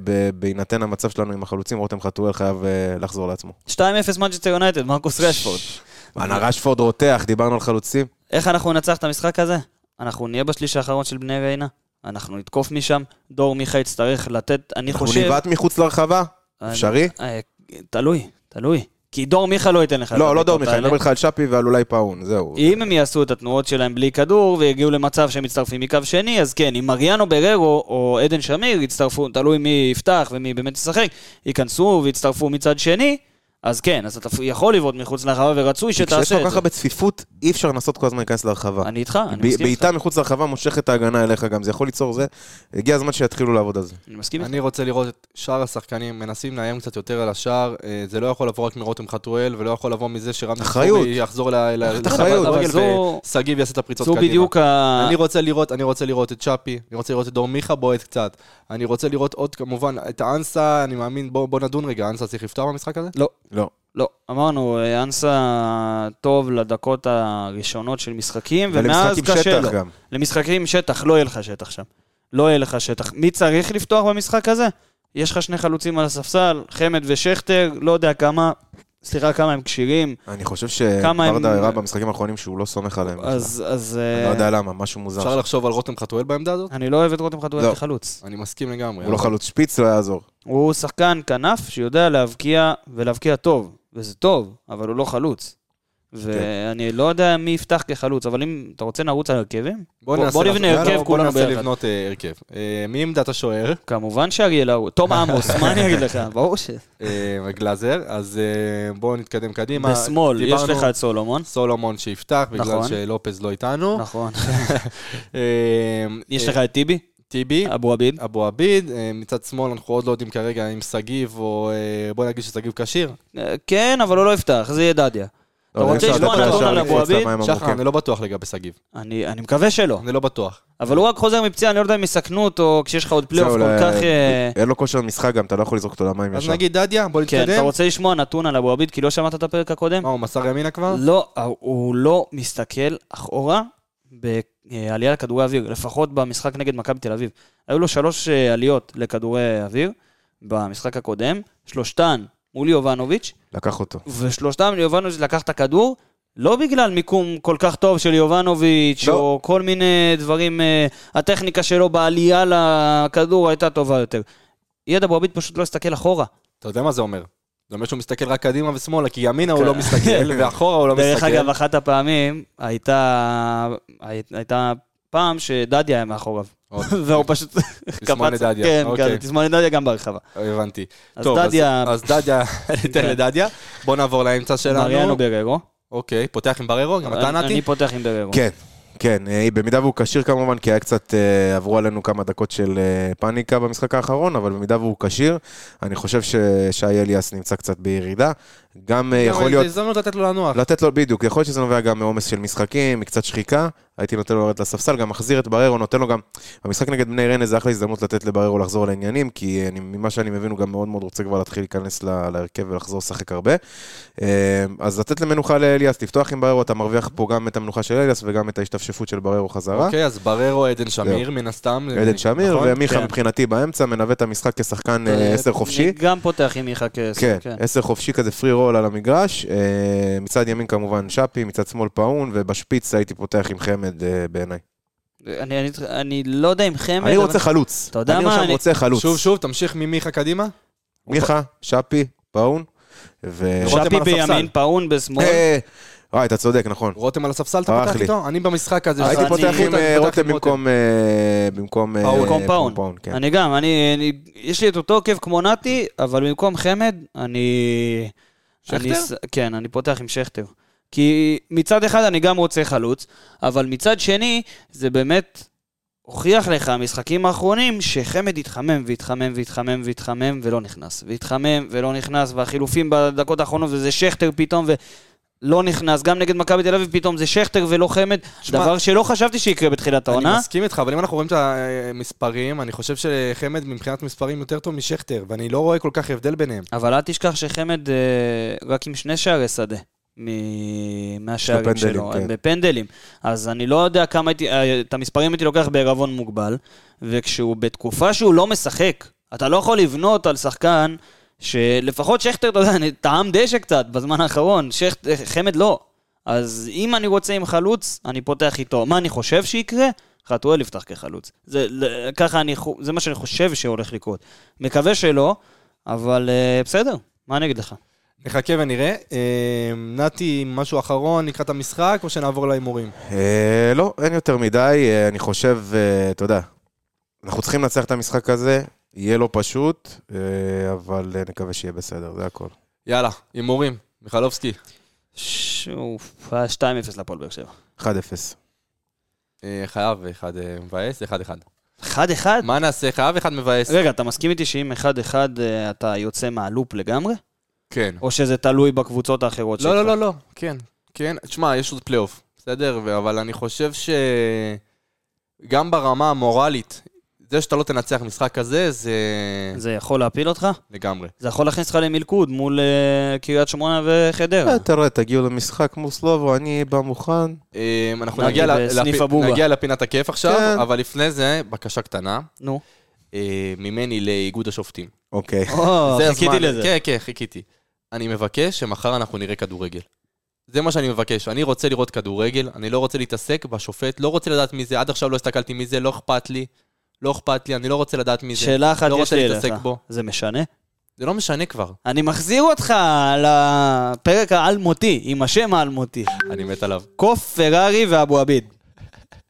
ובהינתן המצב שלנו עם החלוצים, רותם חתואל חייב אה, לחזור לעצמו. 2-0 מנצ'סטר יונייטד, מרקוס רשפורד. אנה רשפורד רותח, דיברנו על חלוצים. איך אנחנו ננצח את המשחק הזה? אנחנו נהיה בשליש האחרון של בני ריינה, אנחנו נתקוף משם, דור מיכה יצטרך לתת, אני אנחנו חושב... נבעט מחוץ לרחבה? אפשרי? אה, תלוי, תלוי. כי דור מיכה לא ייתן לך לא, לא דור מיכה, אני האלה. מדבר איתך על שפי ועל אולי פאון, זהו. אם הם יעשו את התנועות שלהם בלי כדור ויגיעו למצב שהם מצטרפים מקו שני, אז כן, אם מריאנו בררו או עדן שמיר יצטרפו, תלוי מי יפתח ומי באמת ישחק, ייכנסו ויצטרפו מצד שני, אז כן, אז אתה יכול לבעוט מחוץ לרחבה ורצוי כי כשיש שתעשה כל את כך זה. הרבה צפיפות, אי אפשר לנסות כל הזמן להיכנס לרחבה. אני איתך, אני ב- מסכים בעיטה איתך. מחוץ לרחבה מושכת את ההגנה אליך גם, זה יכול ליצור זה. הגיע הזמן שיתחילו לעבוד על זה. אני מסכים איתך. אני רוצה לראות את שאר השחקנים מנסים לאיים קצת יותר על השער. אה, זה לא יכול לבוא רק מרותם חתואל, ולא יכול לבוא מזה שרמי. ספורי יחזור ל- ל- לקחת אחריות. לכדורגל, אבל זו- ושגיב יעשה את הפריצות זו קדימה. בדיוק ה... אני רוצה לראות, אני רוצה לראות את צ'אפי, אני רוצה לראות את דור מיכה בועט קצת. אני רוצה לראות עוד כמובן את האנסה, אני מאמין, בוא, בוא נדון רגע, אנסה צריך לפתוח במשחק הזה? לא. לא. לא, אמרנו, אנסה טוב לדקות הראשונות של משחקים, ומאז קשה לו. גם. למשחקים שטח, לא יהיה לך שטח שם. לא יהיה לך שטח. מי צריך לפתוח במשחק הזה? יש לך שני חלוצים על הספסל, חמד ושכטר, לא יודע כמה, סליחה, כמה הם כשירים. אני חושב שברדה הראה במשחקים האחרונים שהוא לא סומך עליהם. אז, אז אני אה, לא יודע למה, משהו מוזר. אפשר לחשוב על רותם חתואל בעמדה הזאת? אני לא אוהב את רותם חתואל לא. כחלוץ. אני מסכים לגמרי. הוא לא חלוץ שפיץ, לא יעזור. הוא שחקן כנף שיודע להבקיע, ולהבקיע טוב, וזה טוב, אבל הוא לא חלוץ. ואני לא יודע מי יפתח כחלוץ, אבל אם אתה רוצה נרוץ על הרכבים, בוא- נבנה הרכב כולנו בוא ננסה ביחד. לבנות אה, הרכב. אה, מי עמדת השוער? כמובן שאריאל ההוא, תום עמוס, מה אני אגיד לך? ברור ש... אה, גלאזר, אז בואו נתקדם קדימה. בשמאל, יש לך את סולומון. סולומון שיפתח, בגלל נכון. שלופז לא איתנו. נכון. יש לך את טיבי, טיבי, אבו עביד. אבו עביד, מצד שמאל אנחנו עוד לא יודעים כרגע אם שגיב או... בוא נגיד ששגיב כשיר. כן, אבל הוא לא יפתח, זה יהיה דדיה. לא, אתה אי רוצה לשמוע נתון על אבו עביד? שחר. אני לא בטוח לגבי שגיב. אני אני מקווה שלא. אני לא בטוח. אבל הוא רק חוזר מפציעה, אני לא יודע אם יסכנו אותו כשיש לך עוד פלייאוף כל כך... אה, אין לו כושר משחק גם, אתה לא יכול לזרוק אותו למים אז ישר. נגיד דדיה, בוא כן, אתה נתקדם. רוצה לשמוע נתון על אבו עביד, כי לא שמעת את הפרק הקודם? מה, הוא מסר ימינה כבר? לא, הוא לא מסתכל אחורה בעלייה לכדורי אוויר, לפחות במשחק נגד מכבי תל אביב. היו לו שלוש אה, עליות לכדורי אוויר במשחק הקודם, שלושתן מול יובנוביץ', לקח אותו. ושלושתם יובנוביץ' לקח את הכדור לא בגלל מיקום כל כך טוב של יובנוביץ', לא. או כל מיני דברים, אה, הטכניקה שלו בעלייה לכדור הייתה טובה יותר. יד אבו עביד פשוט לא הסתכל אחורה. אתה יודע מה זה אומר? זה אומר שהוא מסתכל רק קדימה ושמאלה, כי ימינה הוא לא מסתכל, ואחורה הוא לא מסתכל. דרך אגב, אחת הפעמים הייתה, הי- הייתה פעם שדדיה היה מאחוריו. והוא פשוט תסמונת קפץ, דדיה, כן, אוקיי. כן, תסמונת דדיה גם ברחבה. הבנתי. אז טוב, דדיה- אז דדיה, ניתן כן. לדדיה. בוא נעבור לאמצע שלנו. מריאנו בררו. אוקיי, פותח עם בררו, גם אתה נתי? אני פותח עם בררו. כן, כן, אה, במידה והוא כשיר כמובן, כי היה קצת, אה, עברו עלינו כמה דקות של אה, פאניקה במשחק האחרון, אבל במידה והוא כשיר, אני חושב ששי אליאס נמצא קצת בירידה. גם אה, יכול זו להיות... הזדמנות לתת לו לנוח. לתת לו, בדיוק, יכול להיות שזה נובע גם מעומס של משחקים, מקצת שחיקה, הייתי נותן לו לרדת לספסל, גם מחזיר את בררו, נותן לו גם, במשחק נגד בני ריינה זה אחלה הזדמנות לתת לבררו לחזור לעניינים, כי אני, ממה שאני מבין הוא גם מאוד מאוד רוצה כבר להתחיל להיכנס ל- להרכב ולחזור לשחק הרבה. אה, אז לתת למנוחה לאליאס, לפתוח עם בררו, אתה מרוויח פה גם את המנוחה של אליאס וגם את ההשתפשפות של בררו חזרה. אוקיי, אז בררו, עדן שמיר, מן הסתם. עדן שמיר, נכון? ומיכה כן. מבחינתי באמצע, מנווט המשחק כשחקן אה, עשר חופשי. אני גם פותח עם מיכה כעשר, כן. עשר חופשי כזה free role על המגרש. אה, מצד ימין כמובן שפי, מצד שמאל פאון, ובשפיץ הייתי פותח עם חמד אה, בעיניי. אני- אני- אני לא יודע אם חמד... אני אבל- רוצה חלוץ. אתה יודע אני מה, עכשיו אני- רוצה חלוץ. שוב, שוב, תמשיך ממיכה קדימה. מיכה, שפי, פאון. ו... שפי. בימין, פאון בשמאל. אה, וואי, אתה צודק, נכון. רותם על הספסל, אתה פותח לי. איתו? אני במשחק הזה. הייתי פותח עם אה, רותם במקום... אה, במקום... אה, פאון. כן. אני גם, אני, אני, יש לי את אותו עוקב כמו נתי, אבל במקום חמד, אני... שכטר? אני, כן, אני פותח עם שכטר. כי מצד אחד אני גם רוצה חלוץ, אבל מצד שני, זה באמת הוכיח לך, המשחקים האחרונים, שחמד התחמם והתחמם והתחמם והתחמם ולא נכנס. והתחמם ולא נכנס, והחילופים בדקות האחרונות, וזה שכטר פתאום, ולא נכנס. גם נגד מכבי תל אביב פתאום זה שכטר ולא חמד, שמע, דבר שלא חשבתי שיקרה בתחילת אני העונה. מסכים איתך, אבל אם אנחנו רואים את המספרים, אני חושב שחמד מבחינת מספרים יותר טוב משכטר, ואני לא רואה כל כך הבדל ביניהם. אבל אל תשכח שחמד אה, רק עם שני שערי שדה. מ- מהשערים בפנדלים, שלו, כן. בפנדלים. אז אני לא יודע כמה הייתי, אה, את המספרים הייתי לוקח בערבון מוגבל, וכשהוא בתקופה שהוא לא משחק, אתה לא יכול לבנות על שחקן שלפחות שכטר, אתה יודע, טעם דשא קצת בזמן האחרון, שכט, חמד לא. אז אם אני רוצה עם חלוץ, אני פותח איתו. מה אני חושב שיקרה? חתואל יפתח כחלוץ. זה, ככה אני, זה מה שאני חושב שהולך לקרות. מקווה שלא, אבל אה, בסדר, מה אני אגיד לך? נחכה ונראה. אה, נתי, משהו אחרון לקראת המשחק, או שנעבור להימורים? אה, לא, אין יותר מדי. אה, אני חושב, אה, אתה יודע, אנחנו צריכים לנצח את המשחק הזה, יהיה לא פשוט, אה, אבל אה, נקווה שיהיה בסדר, זה הכל. יאללה, הימורים. מיכלובסקי. שוב, 2-0 לפועל באר שבע. 1-0. אה, חייב אחד מבאס, אחד אחד. 1-1? מה נעשה? חייב אחד מבאס. רגע, אתה מסכים איתי שאם 1-1 אה, אתה יוצא מהלופ לגמרי? כן. או שזה תלוי בקבוצות האחרות לא, לא, לא, לא, כן, כן. תשמע, יש עוד פלייאוף, בסדר? אבל אני חושב שגם ברמה המורלית, זה שאתה לא תנצח משחק כזה, זה זה יכול להפיל אותך? לגמרי. זה יכול להכניס אותך למלכוד מול אה, קריית שמונה וחדרה. אה, תראה, תגיעו למשחק מול סלובו, אני בא מוכן. אה, אנחנו נגיד נגיע, לפינת הכיף עכשיו, כן. אבל לפני זה, בקשה קטנה, נו. אה, ממני לאיגוד השופטים. אוקיי. חיכיתי. לזה. כן, כן, חיכיתי. אני מבקש שמחר אנחנו נראה כדורגל. זה מה שאני מבקש. אני רוצה לראות כדורגל, אני לא רוצה להתעסק בשופט, לא רוצה לדעת מי זה, עד עכשיו לא הסתכלתי מי זה, לא אכפת לי. לא אכפת לי, אני לא רוצה לדעת מי זה. שאלה אחת לא יש רוצה לי אליך. בו. זה משנה? זה לא משנה כבר. אני מחזיר אותך לפרק האלמותי, עם השם האלמותי. אני מת עליו. קוף, פרארי ואבו עביד.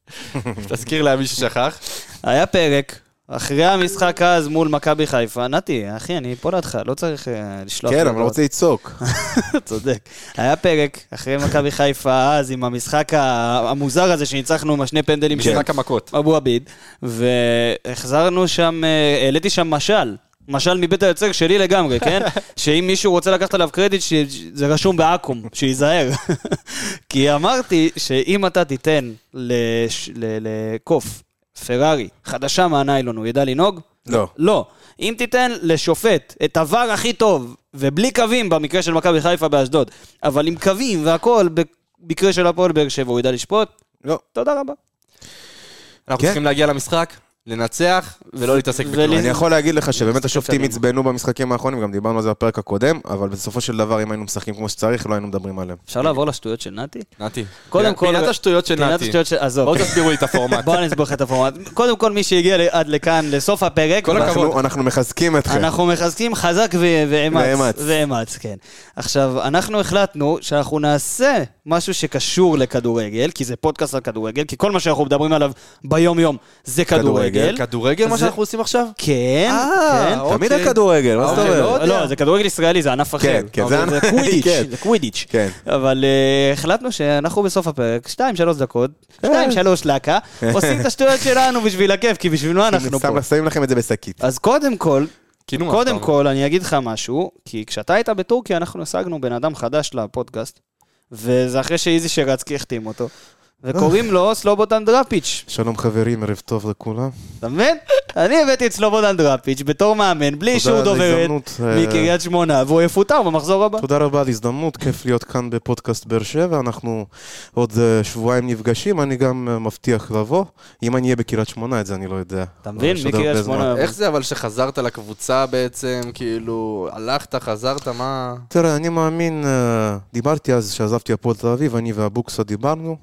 תזכיר להם מי ששכח. היה פרק, אחרי המשחק אז מול מכבי חיפה, נתי, אחי, אני פה לידך, לא צריך אה, לשלוח... כן, אבל הודעות. רוצה לצעוק. צודק. היה פרק, אחרי מכבי חיפה אז, עם המשחק המוזר הזה שניצחנו עם השני פנדלים של משחק המכות. אבו עביד, והחזרנו שם, אה, העליתי שם משל. משל מבית היוצר שלי לגמרי, כן? שאם מישהו רוצה לקחת עליו קרדיט, שזה רשום בעכו"ם, שייזהר. כי אמרתי שאם אתה תיתן לש- ל- לקוף, פרארי, חדשה מהניילון, הוא ידע לנהוג? לא. לא. אם תיתן לשופט את הוואר הכי טוב, ובלי קווים במקרה של מכבי חיפה באשדוד, אבל עם קווים והכל, במקרה של הפועל באר שבע, הוא ידע לשפוט? לא. תודה רבה. אנחנו כן. צריכים להגיע למשחק, לנצח ולא להתעסק בכלום. אני יכול להגיד לך שבאמת השופטים. עצבנו במשחקים האחרונים, גם דיברנו על זה בפרק הקודם, אבל בסופו של דבר, אם היינו משחקים כמו שצריך, לא היינו מדברים עליהם. אפשר לעבור לשטויות של נתי? נתי. קודם כל- פינת השטויות של פינת נתי. השטויות של... עזוב. בואו תסבירו לי את הפורמט. בוא אני אסביר לך את הפורמט. קודם כל, מי שהגיע עד לכאן, לסוף הפרק, כל הכבוד. אנחנו- מחזקים אתכם. אנחנו מחזקים חזק. ואמץ. ואמץ, כן. עכשיו, אנחנו החלטנו שאנחנו נעשה משהו שקשור לכדורגל, כי זה פודקאסט על כדורגל, כי כל מה שאנחנו מדברים עליו ביום-יום זה כדורגל. כדורגל. כדורגל מה שאנחנו עושים עכשיו? כן, אה, כן. אוקיי. תמיד הכדורגל, מה זאת אוקיי, לא אומרת? יודע. לא, זה כדורגל ישראלי, זה ענף אחר. כן, כן, אוקיי, זה קווידיץ', כן. זה קווידיץ'. כן. אבל אה, החלטנו שאנחנו בסוף הפרק, 2-3 דקות, 2-3 לקה, עושים את השטויות שלנו בשביל הכיף, כי בשביל מה אנחנו פה. שמים לכם את זה בשקית. אז קודם כל, כאילו קודם כל, אני אגיד לך משהו, כי כשאתה היית בטורקיה, אנחנו השגנו בן אדם חדש לפודקאסט, וזה אחרי שאיזי שרצקי החתים אותו, וקוראים לו סלובודן דראפיץ', שלום חברים, ערב טוב לכולם. אתה מבין? אני הבאתי את סלובודן דראפיץ' בתור מאמן, בלי אישור דוברת אה, מקריית שמונה, והוא יפוטר במחזור הבא. תודה רבה על ההזדמנות, כיף להיות כאן בפודקאסט באר שבע, אנחנו עוד אה, שבועיים נפגשים, אני גם אה, מבטיח לבוא. אם אני אהיה בקריית שמונה, את זה אני לא יודע. אתה מבין? מקריית. שמונה. איך זה אבל שחזרת לקבוצה בעצם, כאילו, הלכת, חזרת, מה... תראה, אני מאמין, דיברתי אז שעזבתי הפועל תל אביב, אני ואבוקסה דיברנו.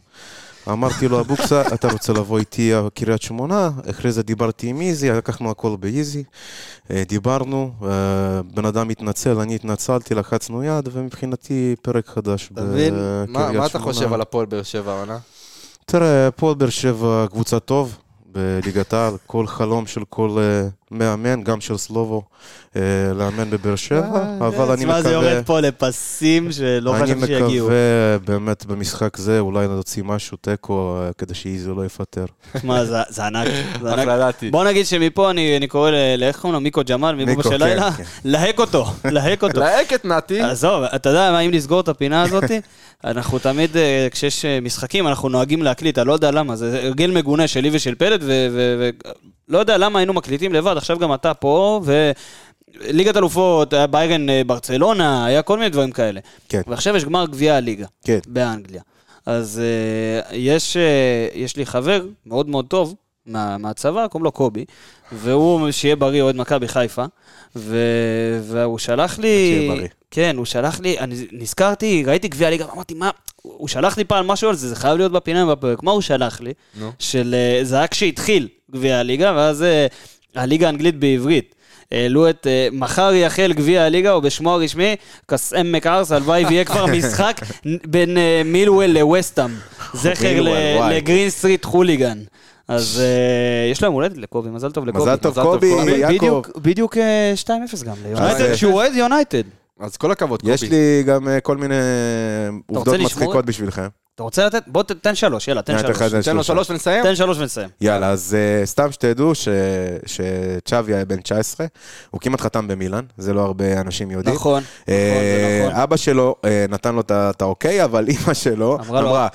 אמרתי לו, אבוקסה, אתה רוצה לבוא איתי קריית שמונה? אחרי זה דיברתי עם איזי, לקחנו הכל באיזי. אה, דיברנו, אה, בן אדם התנצל, אני התנצלתי, לחצנו יד, ומבחינתי פרק חדש? בקריית שמונה. מה אתה חושב על הפועל באר שבע העונה? תראה, הפועל באר שבע קבוצה טוב בליגת העל, כל חלום של כל אה, מאמן, גם של סלובו, אה, לאמן בבאר שבע, אבל אני תשמע, זה מקווה... יורד פה לפסים שלא אני חשבתי שיגיעו. מקווה באמת במשחק זה אולי להוציא משהו, תיקו, אה, כדי שאיזי לא יפטר. תשמע, זה זה ענק. זה ענק. בוא נגיד שמפה אני אני קורא, ל- לאיך קוראים לו? מיקו ג'מאל, מיקו, של כן, לילה? כן. להק אותו, להק אותו. להק את נתי. עזוב, אתה יודע מה, אם נסגור את הפינה הזאת, אנחנו תמיד, אה, כשיש אה, משחקים, אנחנו נוהגים להקליט, אני לא יודע למה, זה הרגל מגונה שלי ושל פלד, ולא יודע למה היינו מקליטים לבד, עכשיו גם אתה פה, וליגת אלופות, היה ביירן אה, ברצלונה, היה כל מיני דברים כאלה. כן. ועכשיו יש גמר גביע הליגה, כן. באנגליה. אז אה, יש, אה, יש לי חבר מאוד מאוד טוב מה, מהצבא, קוראים לו קובי, והוא, שיהיה בריא, אוהד מכבי חיפה, ו, והוא שלח לי... שיהיה בריא. כן, הוא שלח לי, אני נזכרתי, ראיתי גביע הליגה, אמרתי, מה, הוא שלח לי פעם משהו על זה, זה חייב להיות בפינה בפרק, מה הוא שלח לי? נו. של, אה, זה היה כשהתחיל גביע הליגה, ואז אה, הליגה האנגלית בעברית. העלו את אה, מחר יחל גביע הליגה, או בשמו הרשמי, קיסאמק ארס, הלוואי ויהיה כבר משחק בין מילוול לווסטאם. זכר. ל Green Street Hooligans. אז אה, יש להם הולדת לקובי, מזל טוב לקובי. מזל טוב מזל טוב, קובי. יעקב. בדיוק, בדיוק אה, 2-0 גם ליונייטד, אה, שהוא אוהד יונייטד. אז כל הכבוד, קובי. יש לי גם כל מיני עובדות? מצחיקות בשבילכם. אתה רוצה לתת? בוא ת- תן שלוש, יאללה, תן שלוש. תן לו. שלוש ונסיים? תן שלוש ונסיים. יאללה, אז סתם שתדעו שצ'אבי היה בן 19, הוא כמעט חתם במילאן, זה לא הרבה אנשים יודעים. נכון, נכון, זה נכון. אבא שלו נתן לו את האוקיי, אבל אימא שלו אמרה לו- אמרה,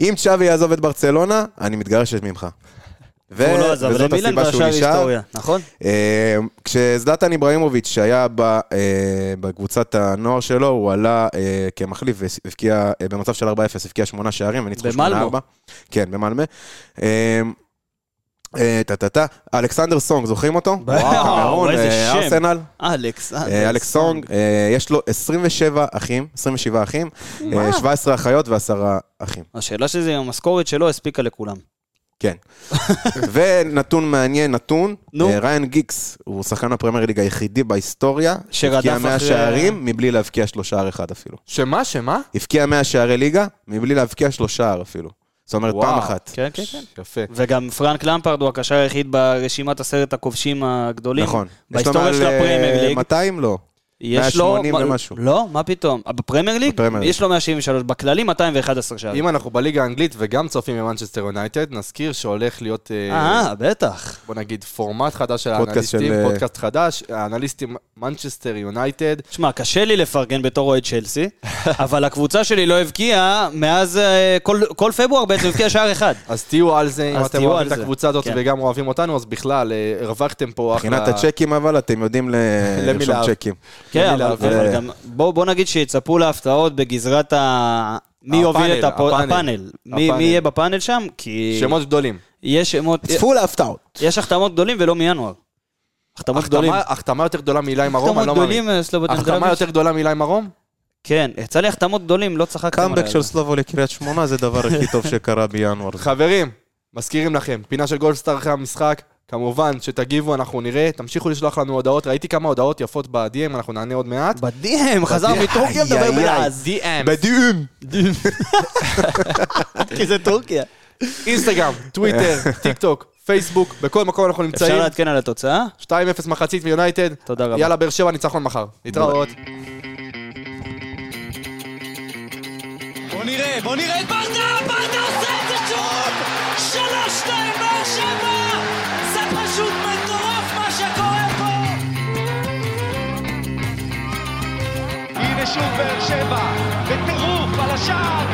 אם צ'אבי יעזוב את ברצלונה, אני מתגרשת ממך. ו- לא עזב וזאת הסיבה שהוא נשאר. נכון? אה, כשזלטן איבראימוביץ' שהיה ב- אה, בקבוצת הנוער שלו, הוא עלה אה, כמחליף והבקיע, אה, במצב של 4-0, הבקיע שמונה שערים, וניצחו במלמו. 8-4. כן, במלמה. אה, טה-טה-טה, אלכסנדר סונג, זוכרים אותו? וואו, איזה שם. ארסנל, אלכס, סונג, יש לו 27 אחים, 27 אחים, אה, 17 אחיות ועשרה אחים. השאלה שזה, המשכורת שלו הספיקה לכולם. כן. ונתון מעניין, נתון, נו. אה, ריין גיקס הוא שחקן הפרמייר ליג היחידי בהיסטוריה, שרדף הבקיע 100 אחרי- שערים מבלי להבקיע שלושה שער אחד אפילו. שמה, שמה? הבקיע 100 שערי ליגה מבלי להבקיע שלושה שער אפילו. זאת אומרת, וואו. פעם אחת. כן, כן, כן. יפה. וגם פרנק למפארד הוא הקשר היחיד ברשימת עשרת הכובשים הגדולים. נכון. בהיסטוריה של אה, הפרמייר ליג. 200 לא. יש לו... 180 מה- ומשהו. לא, מה פתאום? בפרמייר ליג? בפרמייר ליג. יש לו 173, בכללי 211 שערים. אם אנחנו בליגה האנגלית וגם צופים במנצ'סטר יונייטד, נזכיר שהולך להיות, אה, אה, בטח. בוא נגיד, פורמט חדש של האנליסטים, אה, פודקאסט חדש, האנליסטים מנצ'סטר יונייטד. תשמע, קשה לי לפרגן בתור אוהד צ'לסי, אבל הקבוצה שלי לא הבקיעה מאז אה, כל- כל פברואר בעצם הבקיעה שער אחד. אז תהיו על זה, אם אתם אוהבים את. הקבוצה הזאת כן. וגם אוהבים אותנו, אז בכלל, הרווחתם פה אחלה... מבחינת הצ'קים אבל, אתם יודעים לרשום. צ'קים. כן, אבל? אבל גם, בוא בוא נגיד שיצפו להפתעות בגזרת ה... מי יוביל את הפאנל. הפאנל? מי הפאנל. מי יהיה בפאנל שם? כי... שמות גדולים. יש שמות, צפו להפתעות. יש החתמות גדולים ולא מינואר. החתמות גדולים. החתמה- יותר גדולה מאילי מרום, אני החתמות לא מאמין. אה, החתמה. יותר גדולה מאילי מרום? כן, יצא לי החתמות גדולים, לא צחקתם עליי. קאמבק של סלובו לקריית שמונה זה הדבר הכי טוב שקרה בינואר. חברים, מזכירים לכם, פינה של גולדסטאר אחרי המשחק, כמובן שתגיבו, אנחנו נראה, תמשיכו לשלוח לנו הודעות, ראיתי כמה הודעות יפות ב-DM, אנחנו נענה עוד מעט. בדים, חזר. מטורקיה, מדבר איי. בלעז. DM, בדיום! כי זה טורקיה. אינסטגרם, טוויטר, טיק טוק, פייסבוק, בכל מקום אנחנו נמצאים. אפשר לעדכן על התוצאה? 2-0 מחצית מיונייטד. תודה רבה. יאללה, באר שבע, ניצחון מחר. להתראות. בוא נראה, בוא נראה ברדה, ברדה עושה את זה שוב! שלוש, שתיים, באר שבע! הנה שוב באר שבע, בטירוף על השער,